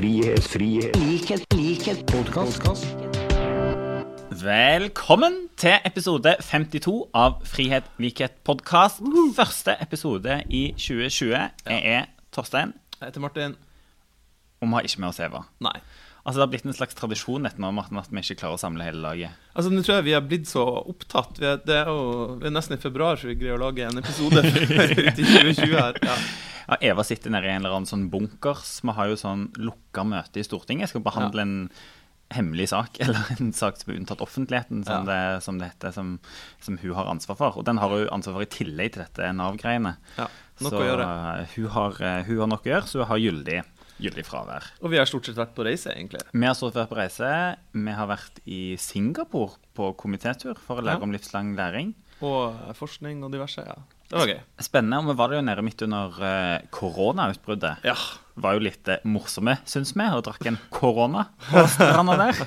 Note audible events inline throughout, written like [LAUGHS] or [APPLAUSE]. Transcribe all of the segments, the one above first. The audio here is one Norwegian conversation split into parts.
frihet, frihet, likhet, likhet, podkast. Velkommen til episode 52 av Frihet, likhet, podkast. Første episode i 2020. Jeg er Torstein, Jeg heter Martin. og vi har ikke med oss Eva. Nei. Altså Det har blitt en slags tradisjon etter nå, Martin, at vi ikke klarer å samle hele laget. Altså, Nå tror jeg vi har blitt så opptatt. Vi er, det er jo vi er nesten i februar, så vi greier å lage en episode ut [LAUGHS] i 2020 her. Ja. Ja, Eva sitter nede i en eller annen sånn bunkers. Vi har jo sånn lukka møte i Stortinget. Jeg skal behandle en hemmelig sak, [LAUGHS] eller en sak som er unntatt offentligheten, som, det, som det heter, som, som hun har ansvar for. Og den har hun ansvar for i tillegg til dette Nav-greiene. Ja, nok Så å gjøre. eh, hun har, eh, hun har nok å gjøre, så hun har gyldig, gyldig fravær. Og vi har stort sett vært på reise, egentlig. Vi har stort sett vært på reise. Vi har vært i Singapore på komitétur for å lære Ja. om livslang læring. Og forskning og diverse. ja. Det var gøy. Spennende. Og vi var jo nede midt under eh, koronautbruddet. Ja. Var jo litt eh, morsomme, syns vi, og drakk en korona på stranda der.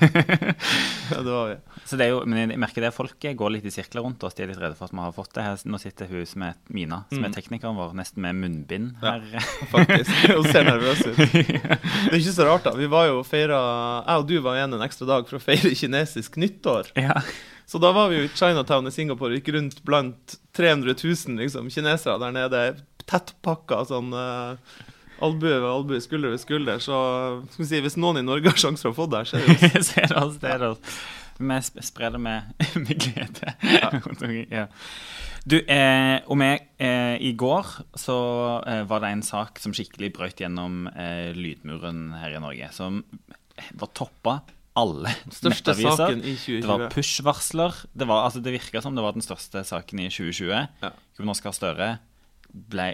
[LAUGHS] ja, det var vi. Så det er jo, men jeg merker det, folk går litt i sirkler rundt oss. De er litt redde for at vi har fått det. Her, nå sitter hun som er Mina, som er teknikeren vår, nesten med munnbind her. Ja. [LAUGHS] Faktisk. Hun ser nervøs ut. [LAUGHS] Det er ikke så rart, da. Vi var jo feira Jeg og du var igjen en ekstra dag for å feire kinesisk nyttår. ja. Så da var vi jo i Chinatown i Singapore og gikk rundt blant 300 000 liksom, kinesere der nede. Tettpakka sånn uh, albue ved albue, skulder ved skulder. Så skal vi si, hvis noen i Norge har sjanse for å få det så er det jo [LAUGHS] Se oss, Ser er oss. Vi sp- sprer det med, [LAUGHS] med glede. [LAUGHS] Ja. Du, eh, og vi, eh, i går så eh, var det en sak som skikkelig brøt gjennom eh, lydmuren her i Norge. Som var toppa alle Største nettaviser. saken i Det var 2020. push-varsler. Det, var, altså, det virka som det var den største saken i 2020. Ja. Jonas Gahr Støre ble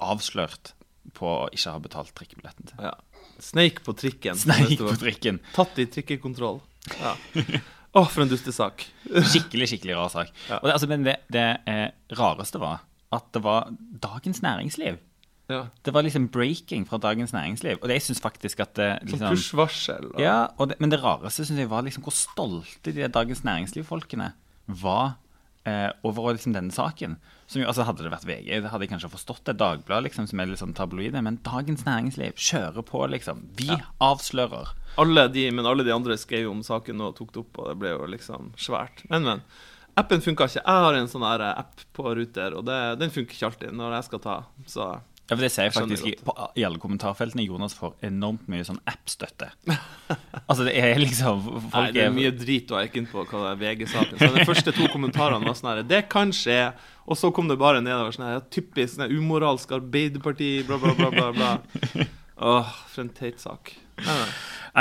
avslørt på å ikke ha betalt trikkebilletten sin. Ja. Sneik på trikken. Sneik på trikken. Tatt i trikkekontroll. Ja. Å, for en dustesak. Skikkelig, skikkelig rar sak. Ja. Det, altså, men det, det eh, rareste var at det var Dagens Næringsliv. Ja. Det var liksom breaking fra Dagens Næringsliv. Og det, jeg synes faktisk at det Som liksom, push-varsel. og- ja, det, Men det rareste synes jeg var liksom hvor stolte de Dagens Næringsliv-folkene var eh, over liksom denne saken. Som jo, altså Hadde det vært VG, hadde jeg kanskje forstått det. Dagbladet, liksom, som er litt sånn tabloide. Men Dagens Næringsliv kjører på, liksom. Vi avslører. Alle de, men alle de andre skrev jo om saken og tok det opp, og det ble jo liksom svært. Men, men. Appen funka ikke. Jeg har en sånn her app på Ruter, og det, den funker ikke alltid når jeg skal ta. Så Ja, for Det ser jeg faktisk i, på, i alle kommentarfeltene. Jonas får enormt mye sånn app-støtte. altså, det er liksom folk Nei, det er mye drit erke inn på hva det er VG-saken. Så De første to kommentarene var sånn her Det kan skje. Og så kom det bare nedover sånn her typisk sånn umoralsk Arbeiderparti, bla, bla, bla. bla, bla. Åh, for en teit sak. Nei, nei.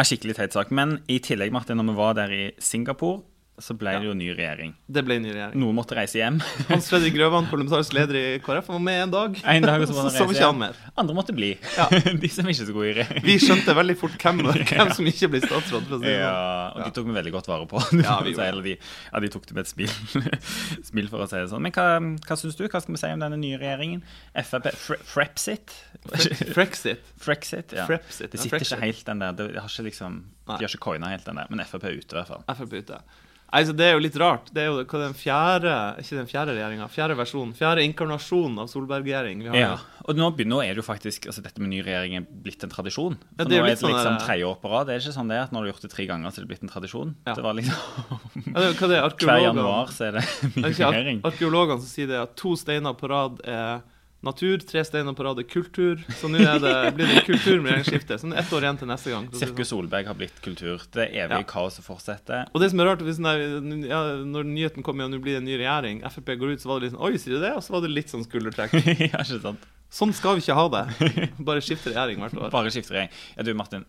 er skikkelig teit sak. Men i tillegg, Martin, når vi var der i Singapore, så ble det jo ny regjering. Det ble ny regjering. Noen måtte reise hjem. [LAUGHS] Hans Fredrik Grøvan, parlamentarisk leder i KrF, var med en dag. En dag så så han [LAUGHS] ikke han mer. Andre måtte bli. Ja. [LAUGHS] De som ikke så gode i regjering. Vi skjønte veldig fort hvem, hvem som ikke blir statsråd. Si sånn. Ja, og de tok vi veldig godt vare på. Ja, vi si, de, ja, de tok det med et smil. smil for å si det sånn. Men hva, hva syns du? Hva skal vi si om denne nye regjeringen? Frp Fre Frepsit? Frexit. Frexit, ja. Frepsit, Det sitter ikke helt den der. Det har ikke liksom, de har ikke coina helt den der. Men Frp er ute, i hvert fall. Frp ute. Nei, så Det er jo litt rart. Det er jo hva den fjerde ikke den fjerde regjeringa, fjerde versjon, fjerde inkarnasjon av Solberg-regjering. Ja, og nå nå er det jo faktisk altså Dette med ny regjering er blitt en tradisjon. Ja, det er nå er det sånn liksom tredje år på rad. Det er ikke sånn det at når du har gjort det tre ganger, så er det blitt en tradisjon. Ja. Det var liksom Ja, det, hva det er [LAUGHS] Hver januar så er det ny Er regjering. arkeologene som sier det at to steiner på rad er natur, tre steiner på rad er kultur. Så nå det, blir det kultur med regjeringsskifte. Så det er ett år igjen til neste gang. for å si det sånn. Sirkus Solberg har blitt kultur. Det evige Ja. kaoset fortsetter. Og det som er rart, hvis den ja, når nyheten kommer og nå blir det en ny regjering, Frp går ut, så var det litt sånn Oi, sier du det? Og så var det litt sånn skuldertrekk. [LAUGHS] ja, ikke sant? Sånn skal vi ikke ha det. [LAUGHS] Bare skifte regjering hvert år. Bare skifter regjering. Ja, du Martin,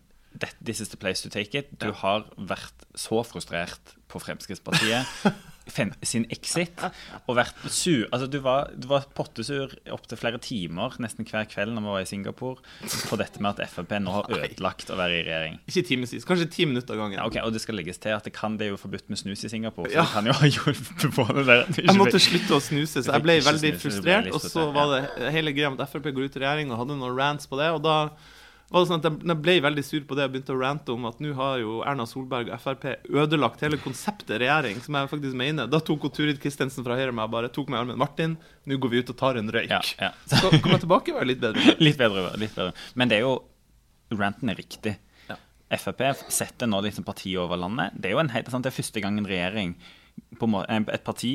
this is the place to take it. Du har vært så frustrert på Fremskrittspartiet [LAUGHS] fem, sin exit og vært sur. Altså, du var, du var pottesur opptil flere timer nesten hver kveld når vi var i Singapore på dette med at Frp nå har ødelagt å være i regjering. Ikke timevis, kanskje ti minutter av gangen. Ja, ok, Og det skal legges til at det, kan, det er jo forbudt med snus i Singapore, så Ja. kan jo ha hjulpet på det der. [LAUGHS] Jeg måtte slutte å snuse, så jeg ble veldig ble frustrert. Og så var det hele greia med at Frp går ut i regjering og hadde noen rants på det. Og da var det sånn at jeg ble veldig sur på det og begynte å rante om at nå har jo Erna Solberg og Frp ødelagt hele konseptet regjering, som jeg faktisk mener. Da tok hun Turid Kristensen fra Høyre meg bare tok meg i armen. Martin, nå går vi ut og tar en røyk. Ja, ja. Så kom jeg tilbake og var litt bedre. [LAUGHS] Litt bedre. litt bedre. Men det er jo ranten er riktig. Ja. Frp setter nå liksom partiet over landet. Det er jo en, helt- sant, det er første gang en regjering, et parti,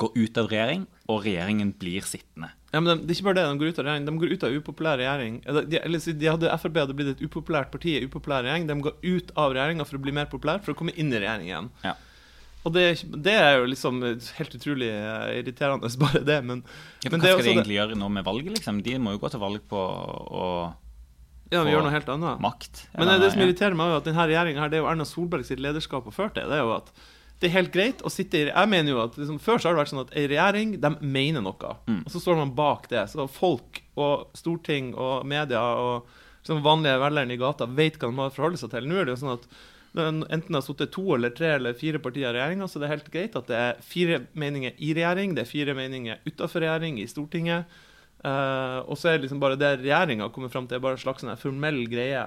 går ut av regjering, og regjeringen blir sittende. Ja, men de, Det er ikke bare det, de går ut av regjering, de går ut av upopulær regjering. Eller, De, eller, de hadde, Frp hadde blitt et upopulært parti i upopulær regjering. De går ut av regjeringa for å bli mer populær, for å komme inn i regjering igjen. Ja. Og det, det er jo liksom helt utrolig eh, irriterende, [LAUGHS] bare det. Men, Ja, men hva det er skal de egentlig det- gjøre nå med valget? liksom? De må jo gå til valg på å Ja, vi gjør noe helt annet. makt. Men det, det som irriterer meg, er jo at denne regjeringa er jo Erna Solberg sitt lederskap har ført til. Det er jo at det er helt greit å sitte i Jeg mener jo at liksom, Før så har det vært sånn at ei regjering de mener noe, Mm. og så står man bak det. Så folk og storting og media og liksom, vanlige velgerne i gata vet hva de har å forholde seg til. Nå er det jo sånn at Enten det har sittet to eller tre eller fire partier i regjeringa, så det er helt greit at det er fire meninger i regjering, det er fire meninger utafor regjering, i Stortinget. Uh, og så er det liksom bare det regjeringa kommer fram til, er bare en slags sånn formell greie.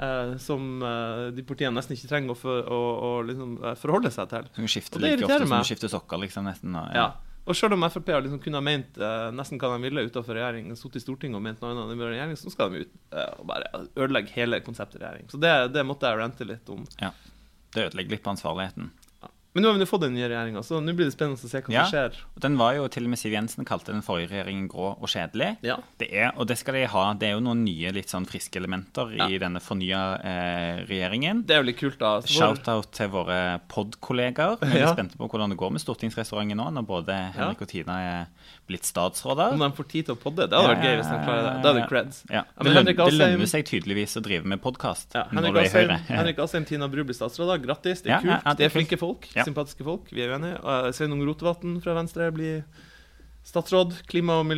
Eh, som eh, de partiene nesten ikke trenger å, for, å, å liksom, eh, forholde seg til. Som skifter skifte like ofte som du skifter sokker, liksom, nesten. og- Ja. Og selv om Frp har liksom kunne ha ment nesten hva de ville utenfor regjering, sittet i Stortinget og ment noe annet enn regjering, så skal de ut og bare ødelegge hele konseptet regjering. Så det, det måtte jeg rente litt om. Ja. Det ødelegger litt på ansvarligheten. Men nå har vi nå fått den nye regjeringa, så nå blir det spennende å se hva Ja. som skjer. Og Den var jo til og med Siv Jensen kalte den forrige regjeringen grå og kjedelig. Ja. Det er, og det skal de ha. Det er jo noen nye litt sånn friske elementer i denne fornya eh, regjeringen. Det er jo litt kult, da. Shout-out til våre pod-kollegaer. Vi er Ja. spente på hvordan det går med stortingsrestauranten nå, når både Henrik og Tina er blitt statsråder. Om de får tid til å podde. Det hadde vært gøy hvis de klarer det. Da er det creds. Ja. Ja, Det, men lønner, det lønner seg tydeligvis å drive med podkast Ja, når du er i Høyre. [LAUGHS] Henrik Asheim, Tina Bru blir statsråder. Grattis, det er Ja, kult. ja, ja, det er flinke folk. Ja. Sympatiske folk. Vi er uenige. Sveinung Rotevatn fra Venstre blir statsråd. Klima- og,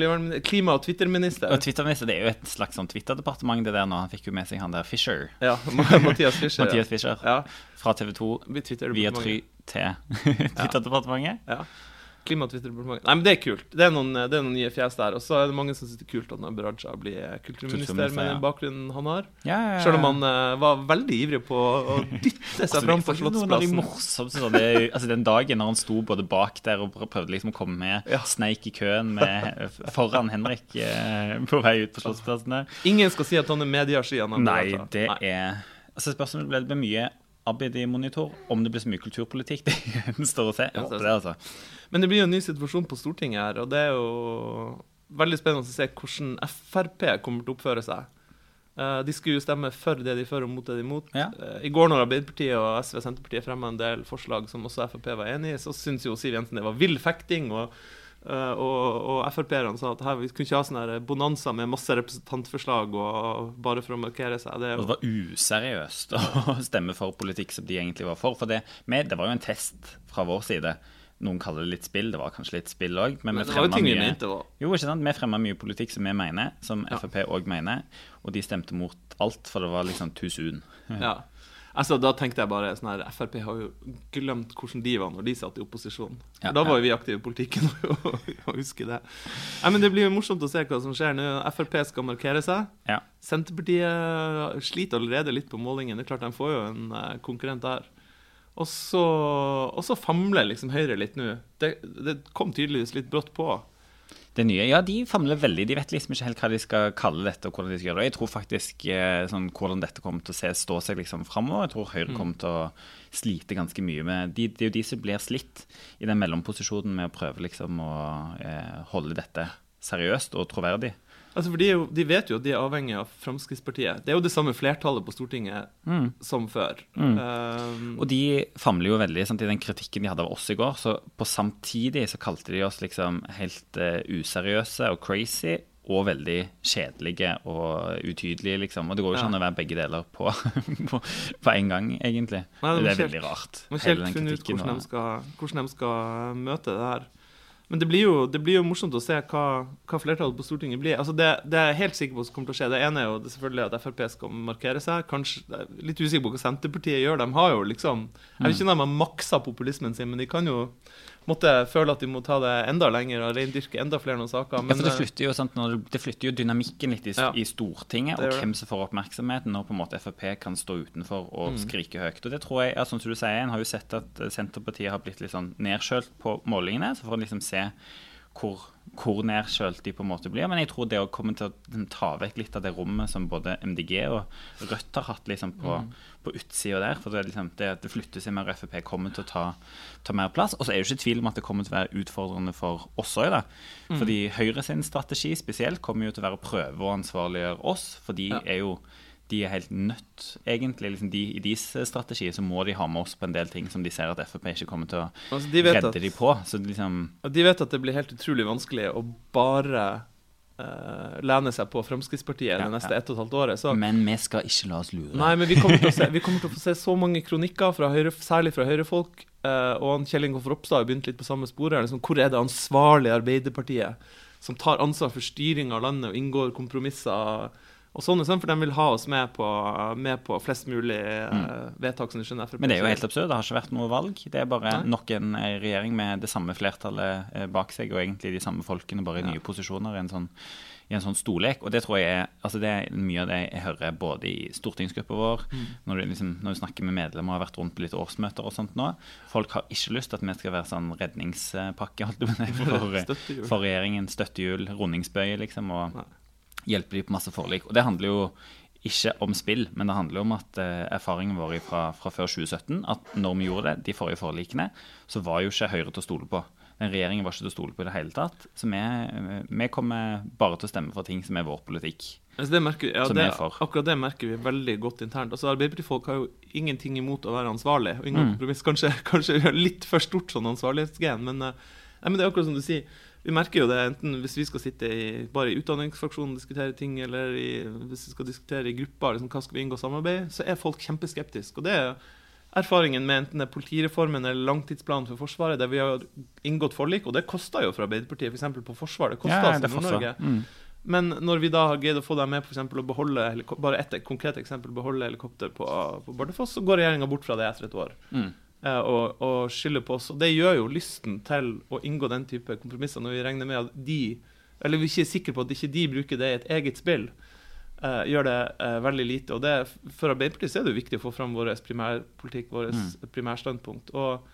klima og Twitter-minister. Og Twitterminister, Det er jo et slags sånn Twitter-departement, det der nå. Han fikk jo med seg han der Fisher. Ja, Mathias Fischer. [LAUGHS] Mathias Fischer. Ja. Fra TV 2 via Try til [LAUGHS] Twitter-departementet. Ja. Klima- og Twitter-departementet. Nei, men det er kult. Det er noen, det er noen nye fjes der. Og så er det mange som syns det er kult at Abid Raja blir kulturminister Kulturminister, med ja. den bakgrunnen han har. Ja, ja, ja. Selv om han uh, var veldig ivrig på å dytte seg fram på Altså, av de Slottsplassen. sånn, det er jo- altså Den dagen når han sto både bak der og prøvde liksom å komme med, Ja. sneik i køen med, foran Henrik uh, på vei ut på Slottsplassen der. Ingen skal si at han er mediasky. Nei, det Nei. er Altså Spørsmålet ble det blir mye Abid i monitor. Om det blir så mye kulturpolitikk, [LAUGHS] det gjenstår å se. Jeg håper det, altså. Men det blir jo en ny situasjon på Stortinget her, og det er jo veldig spennende å se hvordan Frp kommer til å oppføre seg. Eh, de skulle jo stemme for det de er for og mot det de er imot. Ja. Eh, I går når Arbeiderpartiet og SV og Senterpartiet fremma en del forslag som også Frp var enig i, så syntes jo Siv Jensen det var vill fekting. og eh, og, og Frp-erne sa at her, vi kunne ikke ha sånne bonanza med masse representantforslag og bare for å markere seg. Det Og det var useriøst [LAUGHS] å stemme for politikk som de egentlig var for. For det, med, det var jo en test fra vår side. Noen kaller det litt spill, det var kanskje litt spill òg. Men, men vi fremma mye mye politikk som vi mener, som Ja. Frp òg mener. Og de stemte mot alt, for det var liksom too soon. [LAUGHS] Ja. Altså, Da tenkte jeg bare sånn her Frp har jo glemt hvordan de var når de satt i opposisjon. Ja, Da var ja. jo vi aktive i politikken [LAUGHS] og husker det. Nei, men Det blir jo morsomt å se hva som skjer nå. Frp skal markere seg. Ja. Senterpartiet sliter allerede litt på målingen. Det er klart De får jo en eh, konkurrent der. Og så, og så famler liksom Høyre litt nå. Det, det kom tydeligvis litt brått på. Det nye, ja, De famler veldig. De vet liksom ikke helt hva de skal kalle dette. og hvordan de skal gjøre det. Jeg tror faktisk eh, sånn, hvordan dette kommer til å se, stå seg liksom framover. Jeg tror Høyre kommer til å slite ganske mye med de, Det er jo de som blir slitt i den mellomposisjonen med å prøve liksom å eh, holde dette seriøst og troverdig. Altså, for de, jo, de vet jo at de er avhengig av Fremskrittspartiet. Det er jo det samme flertallet på Stortinget som før. Um, Og de famler jo veldig sant, i den kritikken de hadde av oss i går. Så på samtidig så kalte de oss liksom helt uh, useriøse og crazy. Og veldig kjedelige og utydelige, liksom. Og det går jo ikke Ja. an å være begge deler på, [LAUGHS] på, på en gang, egentlig. Nei, det, det er helt, veldig rart. Man må ikke helt finne ut hvordan de, skal, hvordan de skal møte det her. Men det blir jo, det blir jo morsomt å se hva, hva flertallet på Stortinget blir. Altså det, det er jeg helt sikker på som kommer til å skje. Det ene er jo selvfølgelig at Frp skal markere seg. Kanskje, litt usikker på hva Senterpartiet gjør. De har jo liksom Jeg vet ikke om de har maksa populismen sin, men de kan jo måtte føle at de må ta det enda lenger og reindyrke enda flere noen saker. Ja, for det eh, flytter jo, sant, det flytter jo dynamikken litt i, Ja. i Stortinget, og hvem som får oppmerksomheten når på en måte Frp kan stå utenfor og Mm. skrike høyt. Og det tror jeg, ja, sånn som du sier, En har jo sett at eh, Senterpartiet har blitt litt sånn nedskjølt på målingene. Så får en liksom se hvor, hvor nedkjølt de på en måte blir. Men jeg tror det å komme til å liksom, ta vekk litt av det rommet som både MDG og Rødt har hatt liksom, på, mm. på utsida der For det, liksom, det, det flytter seg mer, og Frp kommer til å ta, ta mer plass. Og så er det ikke tvil om at det kommer til å være utfordrende for oss òg. Mm. Fordi Høyre sin strategi spesielt kommer jo til å være å prøve å ansvarliggjøre oss. For de ja. er jo de er helt nødt, egentlig. Liksom de, I deres strategi så må de ha med oss på en del ting som de ser at Frp ikke kommer til å altså, de redde at, de på. Så liksom, de vet at det blir helt utrolig vanskelig å bare uh, lene seg på Fremskrittspartiet ja, det neste ja. ett og et halvt året. Så. Men vi skal ikke la oss lure. Nei, men vi kommer til å, se, til å få se så mange kronikker, fra høyre, særlig fra høyrefolk. Uh, og Kjell Ingolf Ropstad har begynt litt på samme sporet. Liksom, hvor er det ansvarlige Arbeiderpartiet som tar ansvar for styring av landet og inngår kompromisser? Og sånne sånn, for de vil ha oss med på, med på flest mulig mm. uh, vedtak. som skjønner. Men det er jo helt absurd. Det har ikke vært noe valg. Det er bare Nei. nok en eh, regjering med det samme flertallet eh, bak seg, og egentlig de samme folkene, bare i ja. nye posisjoner i en sånn i en sånn storlek. Og det tror jeg er, altså det er mye av det jeg hører både i stortingsgruppa vår, mm. når, du liksom, når, du snakker med medlemmer og har vært rundt på litt årsmøter og sånt nå. Folk har ikke lyst til at vi skal være sånn redningspakke [LAUGHS] for, for, regjeringen. Støttehjul, rundingsbøye, liksom. og Nei hjelper de på masse forlik. Og det handler jo ikke om spill, men det handler om at eh, erfaringen vår fra, fra, før 2017 at når vi gjorde det, de forrige forlikene, så var jo ikke Høyre til å stole på. Den regjeringen var ikke til å stole på i det hele tatt. Så vi, vi kommer bare til å stemme for ting som er vår politikk. Altså det merker, ja, det, akkurat det merker vi veldig godt internt. Altså Arbeiderpartifolk har jo ingenting imot å være ansvarlig. og ingen mm. Kanskje, kanskje litt for stort sånn ansvarlighetsgen, men, eh, nei, men det er akkurat som du sier vi merker jo det enten hvis vi skal sitte i, bare i utdanningsfraksjonen og diskutere ting, eller i, hvis vi skal diskutere i grupper liksom, hva skal vi inngå samarbeid, så er folk kjempeskeptiske. Og det er erfaringen med enten det er politireformen eller langtidsplanen for Forsvaret, der vi har inngått forlik, og det kosta jo for Arbeiderpartiet, f.eks. For på forsvar. Det kosta ja, oss i Nord-Norge. Mm. Men når vi da har greid å få dem med på å beholde bare et konkret eksempel, beholde helikopter på, på Bardufoss, så går regjeringa bort fra det etter et år. Mm og, og skylder på oss. Og det gjør jo lysten til å inngå den type kompromisser, når vi regner med at de Eller vi er ikke sikre på at ikke de bruker det i et eget spill. Uh, gjør det uh, veldig lite. Og det, for Arbeiderpartiet er det jo viktig å få fram vår primærpolitikk, vårt mm. primærstandpunkt. Og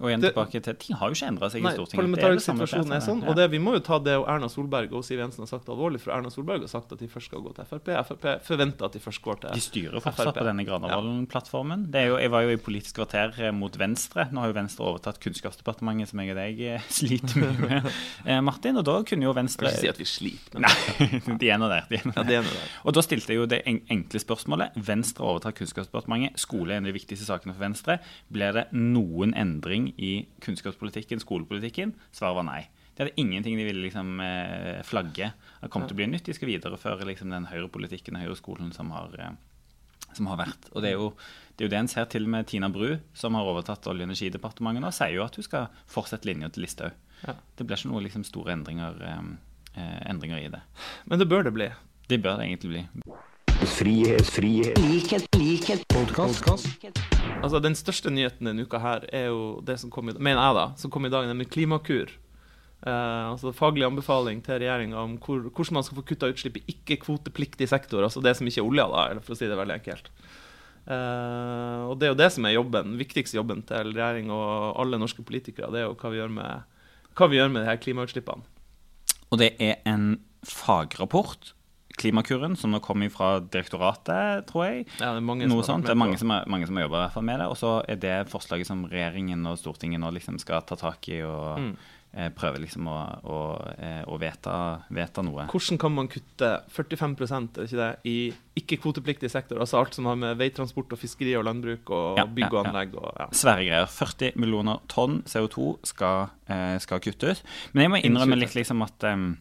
og igjen tilbake til, Ting har jo ikke endra seg nei, i Stortinget. Parlamentarisk situasjon er sånn, og det, Vi må jo ta det og Erna Solberg og Siv Jensen har sagt alvorlig, for Erna Solberg har sagt at de først skal gå til Frp. Frp forventer at de først går til Frp. De styrer fortsatt på denne Granavolden-plattformen. Jeg var jo i Politisk kvarter eh, mot Venstre. Nå har jo Venstre overtatt Kunnskapsdepartementet, som jeg og deg eh, [LAUGHS] sliter mye med, eh, Martin. Og da kunne jo Venstre Kan ikke si at vi sliter, Nei, [LAUGHS] de er nå der. De er ja, der. Og da stilte jeg jo det enkle spørsmålet. Venstre overtar Kunnskapsdepartementet. Skole er en av de viktigste sakene for Venstre. Blir det noen endring i kunnskapspolitikken, skolepolitikken? Svaret var nei. De hadde ingenting de ville liksom eh, flagge Det kom til å bli nytt. De skal videreføre liksom, den høyrepolitikken og høyreskolen som har, eh, som har vært. Og det er, jo, det er jo det en ser til med Tina Bru, som har overtatt Olje- og energidepartementet nå, sier jo at hun skal fortsette linja til Listhaug. Ja. Det blir ikke noen liksom, store endringer, eh, endringer i det. Men det bør det bli? Det bør det egentlig bli. Frihet, frihet, likhet, likhet, podkast. Altså, den største nyheten denne uka her er jo det som kom i, mener jeg da, som kom i dag, nemlig Klimakur. Eh, altså Faglig anbefaling til regjeringa om hvor, hvordan man skal få kutta utslipp i ikke-kvotepliktig sektor. Altså det som ikke er olja, da, eller for å si det veldig enkelt. Eh, og Det er jo det som er jobben, viktigste jobben til regjering og alle norske politikere. Det er jo hva vi gjør med, hva vi gjør med de her klimautslippene. Og det er en fagrapport Klimakuren, som nå kommer fra direktoratet, tror jeg. Ja, det er mange Noe sånt. Det er mange som, er, mange som har jobba med det. Og så er det forslaget som regjeringen og Stortinget nå liksom skal ta tak i og mm. eh, prøve liksom å, å, eh, å vedta, vedta, noe. Hvordan kan man kutte 45 er ikke det, i ikke-kvotepliktig sektor? Altså alt som har med veitransport og fiskeri og landbruk og ja, bygg og ja, anlegg og ja. Svære greier. 40 millioner tonn CO2 skal, eh, skal kuttes. Men jeg må innrømme litt liksom at um,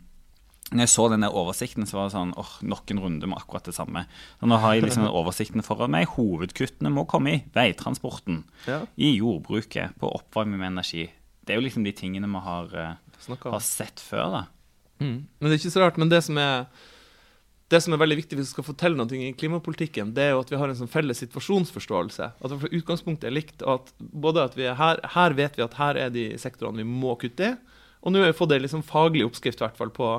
når jeg så denne oversikten, så var det sånn åh, nok en runde med akkurat det samme. Så nå har jeg liksom [LAUGHS] oversikten foran meg. Hovedkuttene må komme i veitransporten, ja. i jordbruket, på oppvarming med energi. Det er jo liksom de tingene vi har, uh, har sett før. da. Mm. Men det er ikke så rart. Men det som er, det som er veldig viktig hvis vi skal fortelle noe i klimapolitikken, det er jo at vi har en sånn felles situasjonsforståelse. At utgangspunktet er likt. at både at vi er her, her vet vi at her er de sektorene vi må kutte i. Og nå har vi fått en liksom faglig oppskrift hvert fall på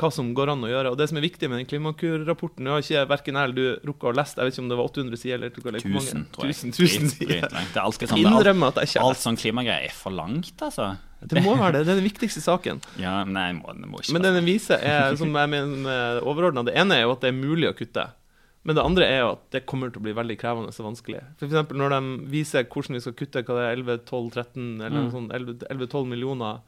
hva som går an å gjøre. Og Det som er viktig med den Klimakur-rapporten Nå har ikke verken jeg eller du rukket å lese Jeg vet ikke om det var 800 sider eller hvor Tusen, tror jeg. Tusen, tusen sider. Er sånn, Innrømme at jeg ikke Alt sånn klimagreier er for langt, altså. Det må være det. Det er den viktigste saken. Ja, nei, må, det må ikke Men det den viser, er, som jeg mener overordna, det ene er jo at det er mulig å kutte. Men det andre er jo at det kommer til å bli veldig krevende og vanskelig. Eksempel når de viser hvordan vi skal kutte hva det er 11-12-13 eller Mm. sånt, 11-12 millioner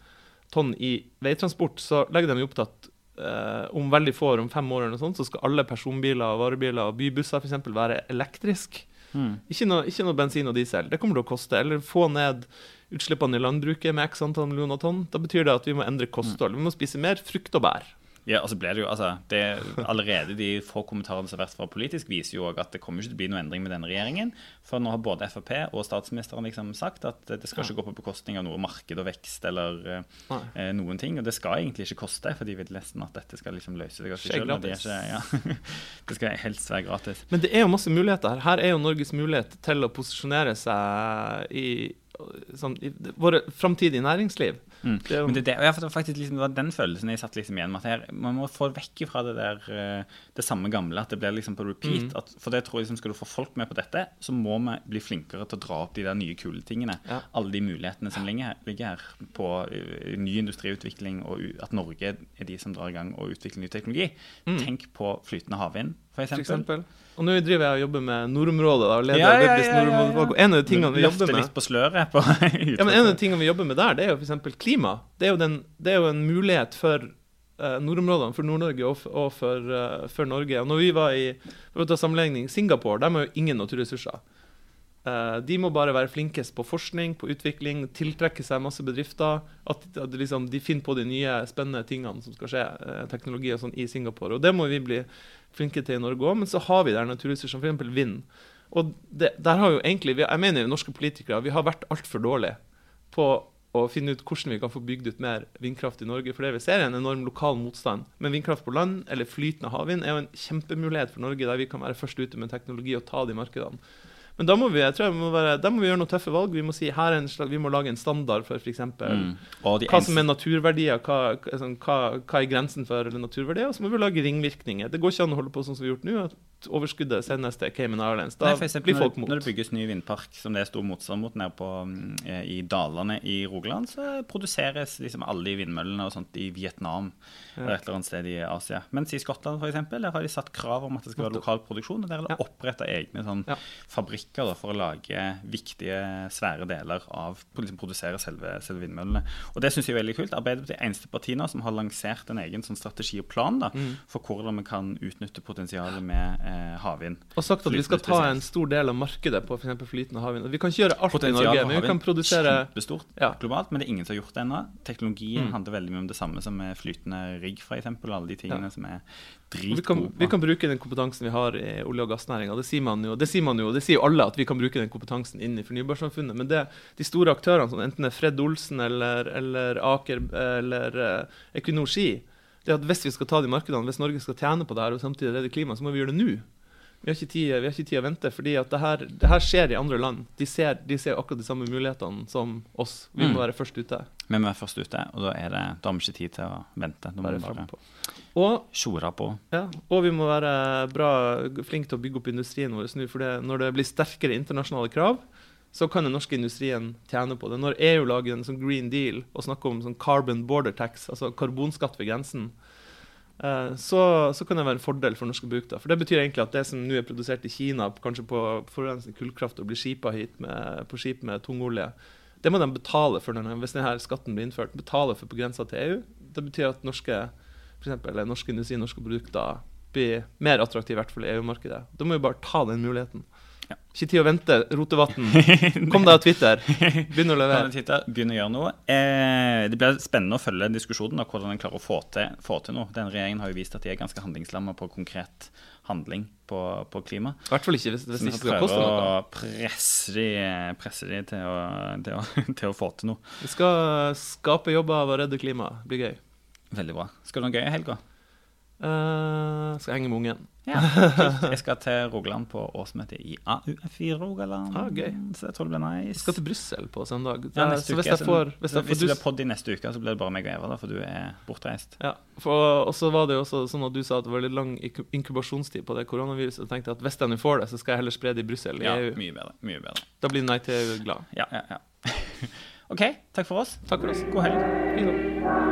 tonn i veitransport, så legger de jo opp til at eh, om veldig få år, om fem år, eller noe sånt, så skal alle personbiler, varebiler og bybusser for eksempel være elektrisk. Mm. Ikke noe, ikke noe bensin og diesel. Det kommer til å koste. Eller få ned utslippene i landbruket med x antall millioner tonn. Da betyr det at vi må endre kosthold. Vi må spise mer frukt og bær. Ja, altså ble det jo, altså, det, Allerede de få kommentarene som har vært fra politisk, viser jo også at det kommer ikke til å bli noe endring med denne regjeringen. For nå har både Frp og statsministeren liksom sagt at det skal ikke gå på bekostning av noe marked og vekst eller eh, eh, noen ting. Og det skal egentlig ikke koste, for de vil nesten at dette skal liksom løse seg av seg selv, og er ikke- Ja. [LAUGHS] det skal helst være gratis. Men det er jo masse muligheter her. Her er jo Norges mulighet til å posisjonere seg i, sånn, i våre framtidige næringsliv. Mm. Det er Men det, det, jeg, det var faktisk liksom, det var den følelsen jeg satt liksom igjen med. At her, man må få vekk fra det der eh, det samme gamle. At det blir liksom på repeat. Mm. At, for det tror jeg liksom, Skal du få folk med på dette, så må vi bli flinkere til å dra opp de der nye kule tingene. Ja. Alle de mulighetene som ligger her, ligger her på uh, ny industriutvikling, og uh, at Norge er de som drar i gang og utvikler ny teknologi. Mm. Tenk på flytende havvind, for For eksempel. eksempel. Og nå driver jeg og jobber med nordområdet. Da, og leder Ja, ja, ja, ja, en av de tingene vi jobber med litt på sløret på [LAUGHS] Ja, men En av de tingene vi jobber med der, det er jo f.eks. klima. Det er den, det er jo en mulighet for uh, nordområdene, for Nord-Norge og, og for, uh, for Norge. Og når vi var i for å ta sammenligning, Singapore, der har jo ingen naturressurser. Eh, de må bare være flinkest på forskning, på utvikling, tiltrekke seg masse bedrifter. At, at liksom, de finner på de nye, spennende tingene som skal skje, eh, teknologi og sånn, i Singapore. Og det må vi bli flinke til i Norge òg. Men så har vi der naturressurser, f.eks. vind. Og det, der har jo egentlig, Jeg mener norske politikere vi har vært altfor dårlige på å finne ut hvordan vi kan få bygd ut mer vindkraft i Norge. For det vi ser er en enorm lokal motstand. Men vindkraft på land eller flytende havvind er jo en kjempemulighet for Norge, der vi kan være først ute med teknologi og ta de markedene. Men da må vi, jeg tror jeg må være, da må vi gjøre noen tøffe valg. Vi må si slags, vi må lage en standard for f.eks. Mm. Hva som er naturverdier, hva, hva- sånn, hva, hva er grensen for naturverdier, og så må vi lage ringvirkninger. Det går ikke an å holde på sånn som vi har gjort nå, at overskuddet sendes til Cayman Islands. Da Nei, eksempel, blir folk mot. når det bygges ny vindpark som det er stor motstand mot nede på, mm, eh, i dalene i Rogaland, så produseres liksom alle de vindmøllene og sånt i Vietnam eller et eller annet sted i Asia. Mens i Skottland for eksempel, der har de satt krav om at det skal være lokal produksjon, og der er det Ja. oppretta egne sånn, Ja. fabrikker da, for å lage viktige, svære deler av liksom, produsere selve, selve vindmøllene. Og det syns jeg er veldig kult. Arbeiderpartiet er eneste parti nå som har lansert en egen sånn strategi og plan da, Mm. for hvordan vi kan utnytte potensialet med eh, havvind. Og sagt at vi skal ta en stor del av markedet på f.eks. flytende havvind. Vi kan ikke gjøre alt i Norge, men vi kan produsere kjempestort Ja. globalt, men det er ingen som har gjort det ennå. Teknologien Mm. handler veldig mye om det samme som med flytende rigg, f.eks., alle de tingene Ja. som er dritgode. vi kan, vi kan bruke den kompetansen vi har i olje- og gassnæringa. Det sier man jo, det sier man jo, det sier jo alle at vi kan bruke den kompetansen inn i fornybarsamfunnet. Men det, de store aktørene, som enten det er Fred Olsen eller, eller Aker eller uh, Equinor Ski, det at hvis vi skal ta de markedene, hvis Norge skal tjene på det her og samtidig redde klimaet, så må vi gjøre det nå. Vi har ikke tid, vi tid å vente, fordi at det her, det her skjer i andre land. De ser, de ser akkurat de samme mulighetene som oss. Vi må Mm. være først ute. Vi må være først ute, og da, er det, da har vi ikke tid til å vente. Da må vi bare tjore på. Ja, og vi må være bra flinke til å bygge opp industrien vår nå. For det, når det blir sterkere internasjonale krav, så kan den norske industrien tjene på det. Når EU lager en sånn green deal og snakker om sånn carbon border tax, altså karbonskatt ved grensen, eh, så, så kan det være en fordel for norske produkter. For det betyr egentlig at det som nå er produsert i Kina, kanskje på forurensende kullkraft, og blir skipa hit med, på skip med tungolje, det må de betale for når, hvis denne skatten blir innført. Betale for på grensa til EU. Det betyr at norske for eksempel, norske industri, norske produkter blir mer attraktive, i hvert fall i EU-markedet. Da må vi bare ta den muligheten. Ja. Ikke tid å vente. Rotevatn, [LAUGHS] kom deg av Twitter. Begynn å levere. Begynn å gjøre noe. Eh, det blir spennende å følge diskusjonen og hvordan en klarer å få til, få til noe. Den regjeringen har jo vist at de er ganske handlingslamma på konkret handling på, på klima. I hvert fall ikke hvis, hvis ikke skal koste noe. å presse de, presse de til, å, til, å, [LAUGHS] til å få til noe. Vi skal skape jobber av å redde klimaet. Blir gøy. Veldig bra. Skal du ha noe gøy i helga? Eh, skal henge med ungen. Ja. Jeg skal til Rogaland på årsmøte i AUF i Rogaland. Ah, gøy. Så jeg tror det blir nice. Jeg skal til Brussel på søndag. ja, neste så hvis jeg får, hvis jeg får, hvis det blir podd i neste uke, så blir det bare meg og Eva, da, for du er bortreist. ja, for, Og så var det jo også sånn at du sa at det var litt lang inkubasjonstid på det koronaviruset. Jeg tenkte at hvis jeg nå får det, så skal jeg heller spre det i Brussel. i Ja, EU. mye bedre. mye bedre. Da blir Nei til EU glad. Ja, ja, ja. [LAUGHS] OK, takk for oss. Takk for oss. God helg.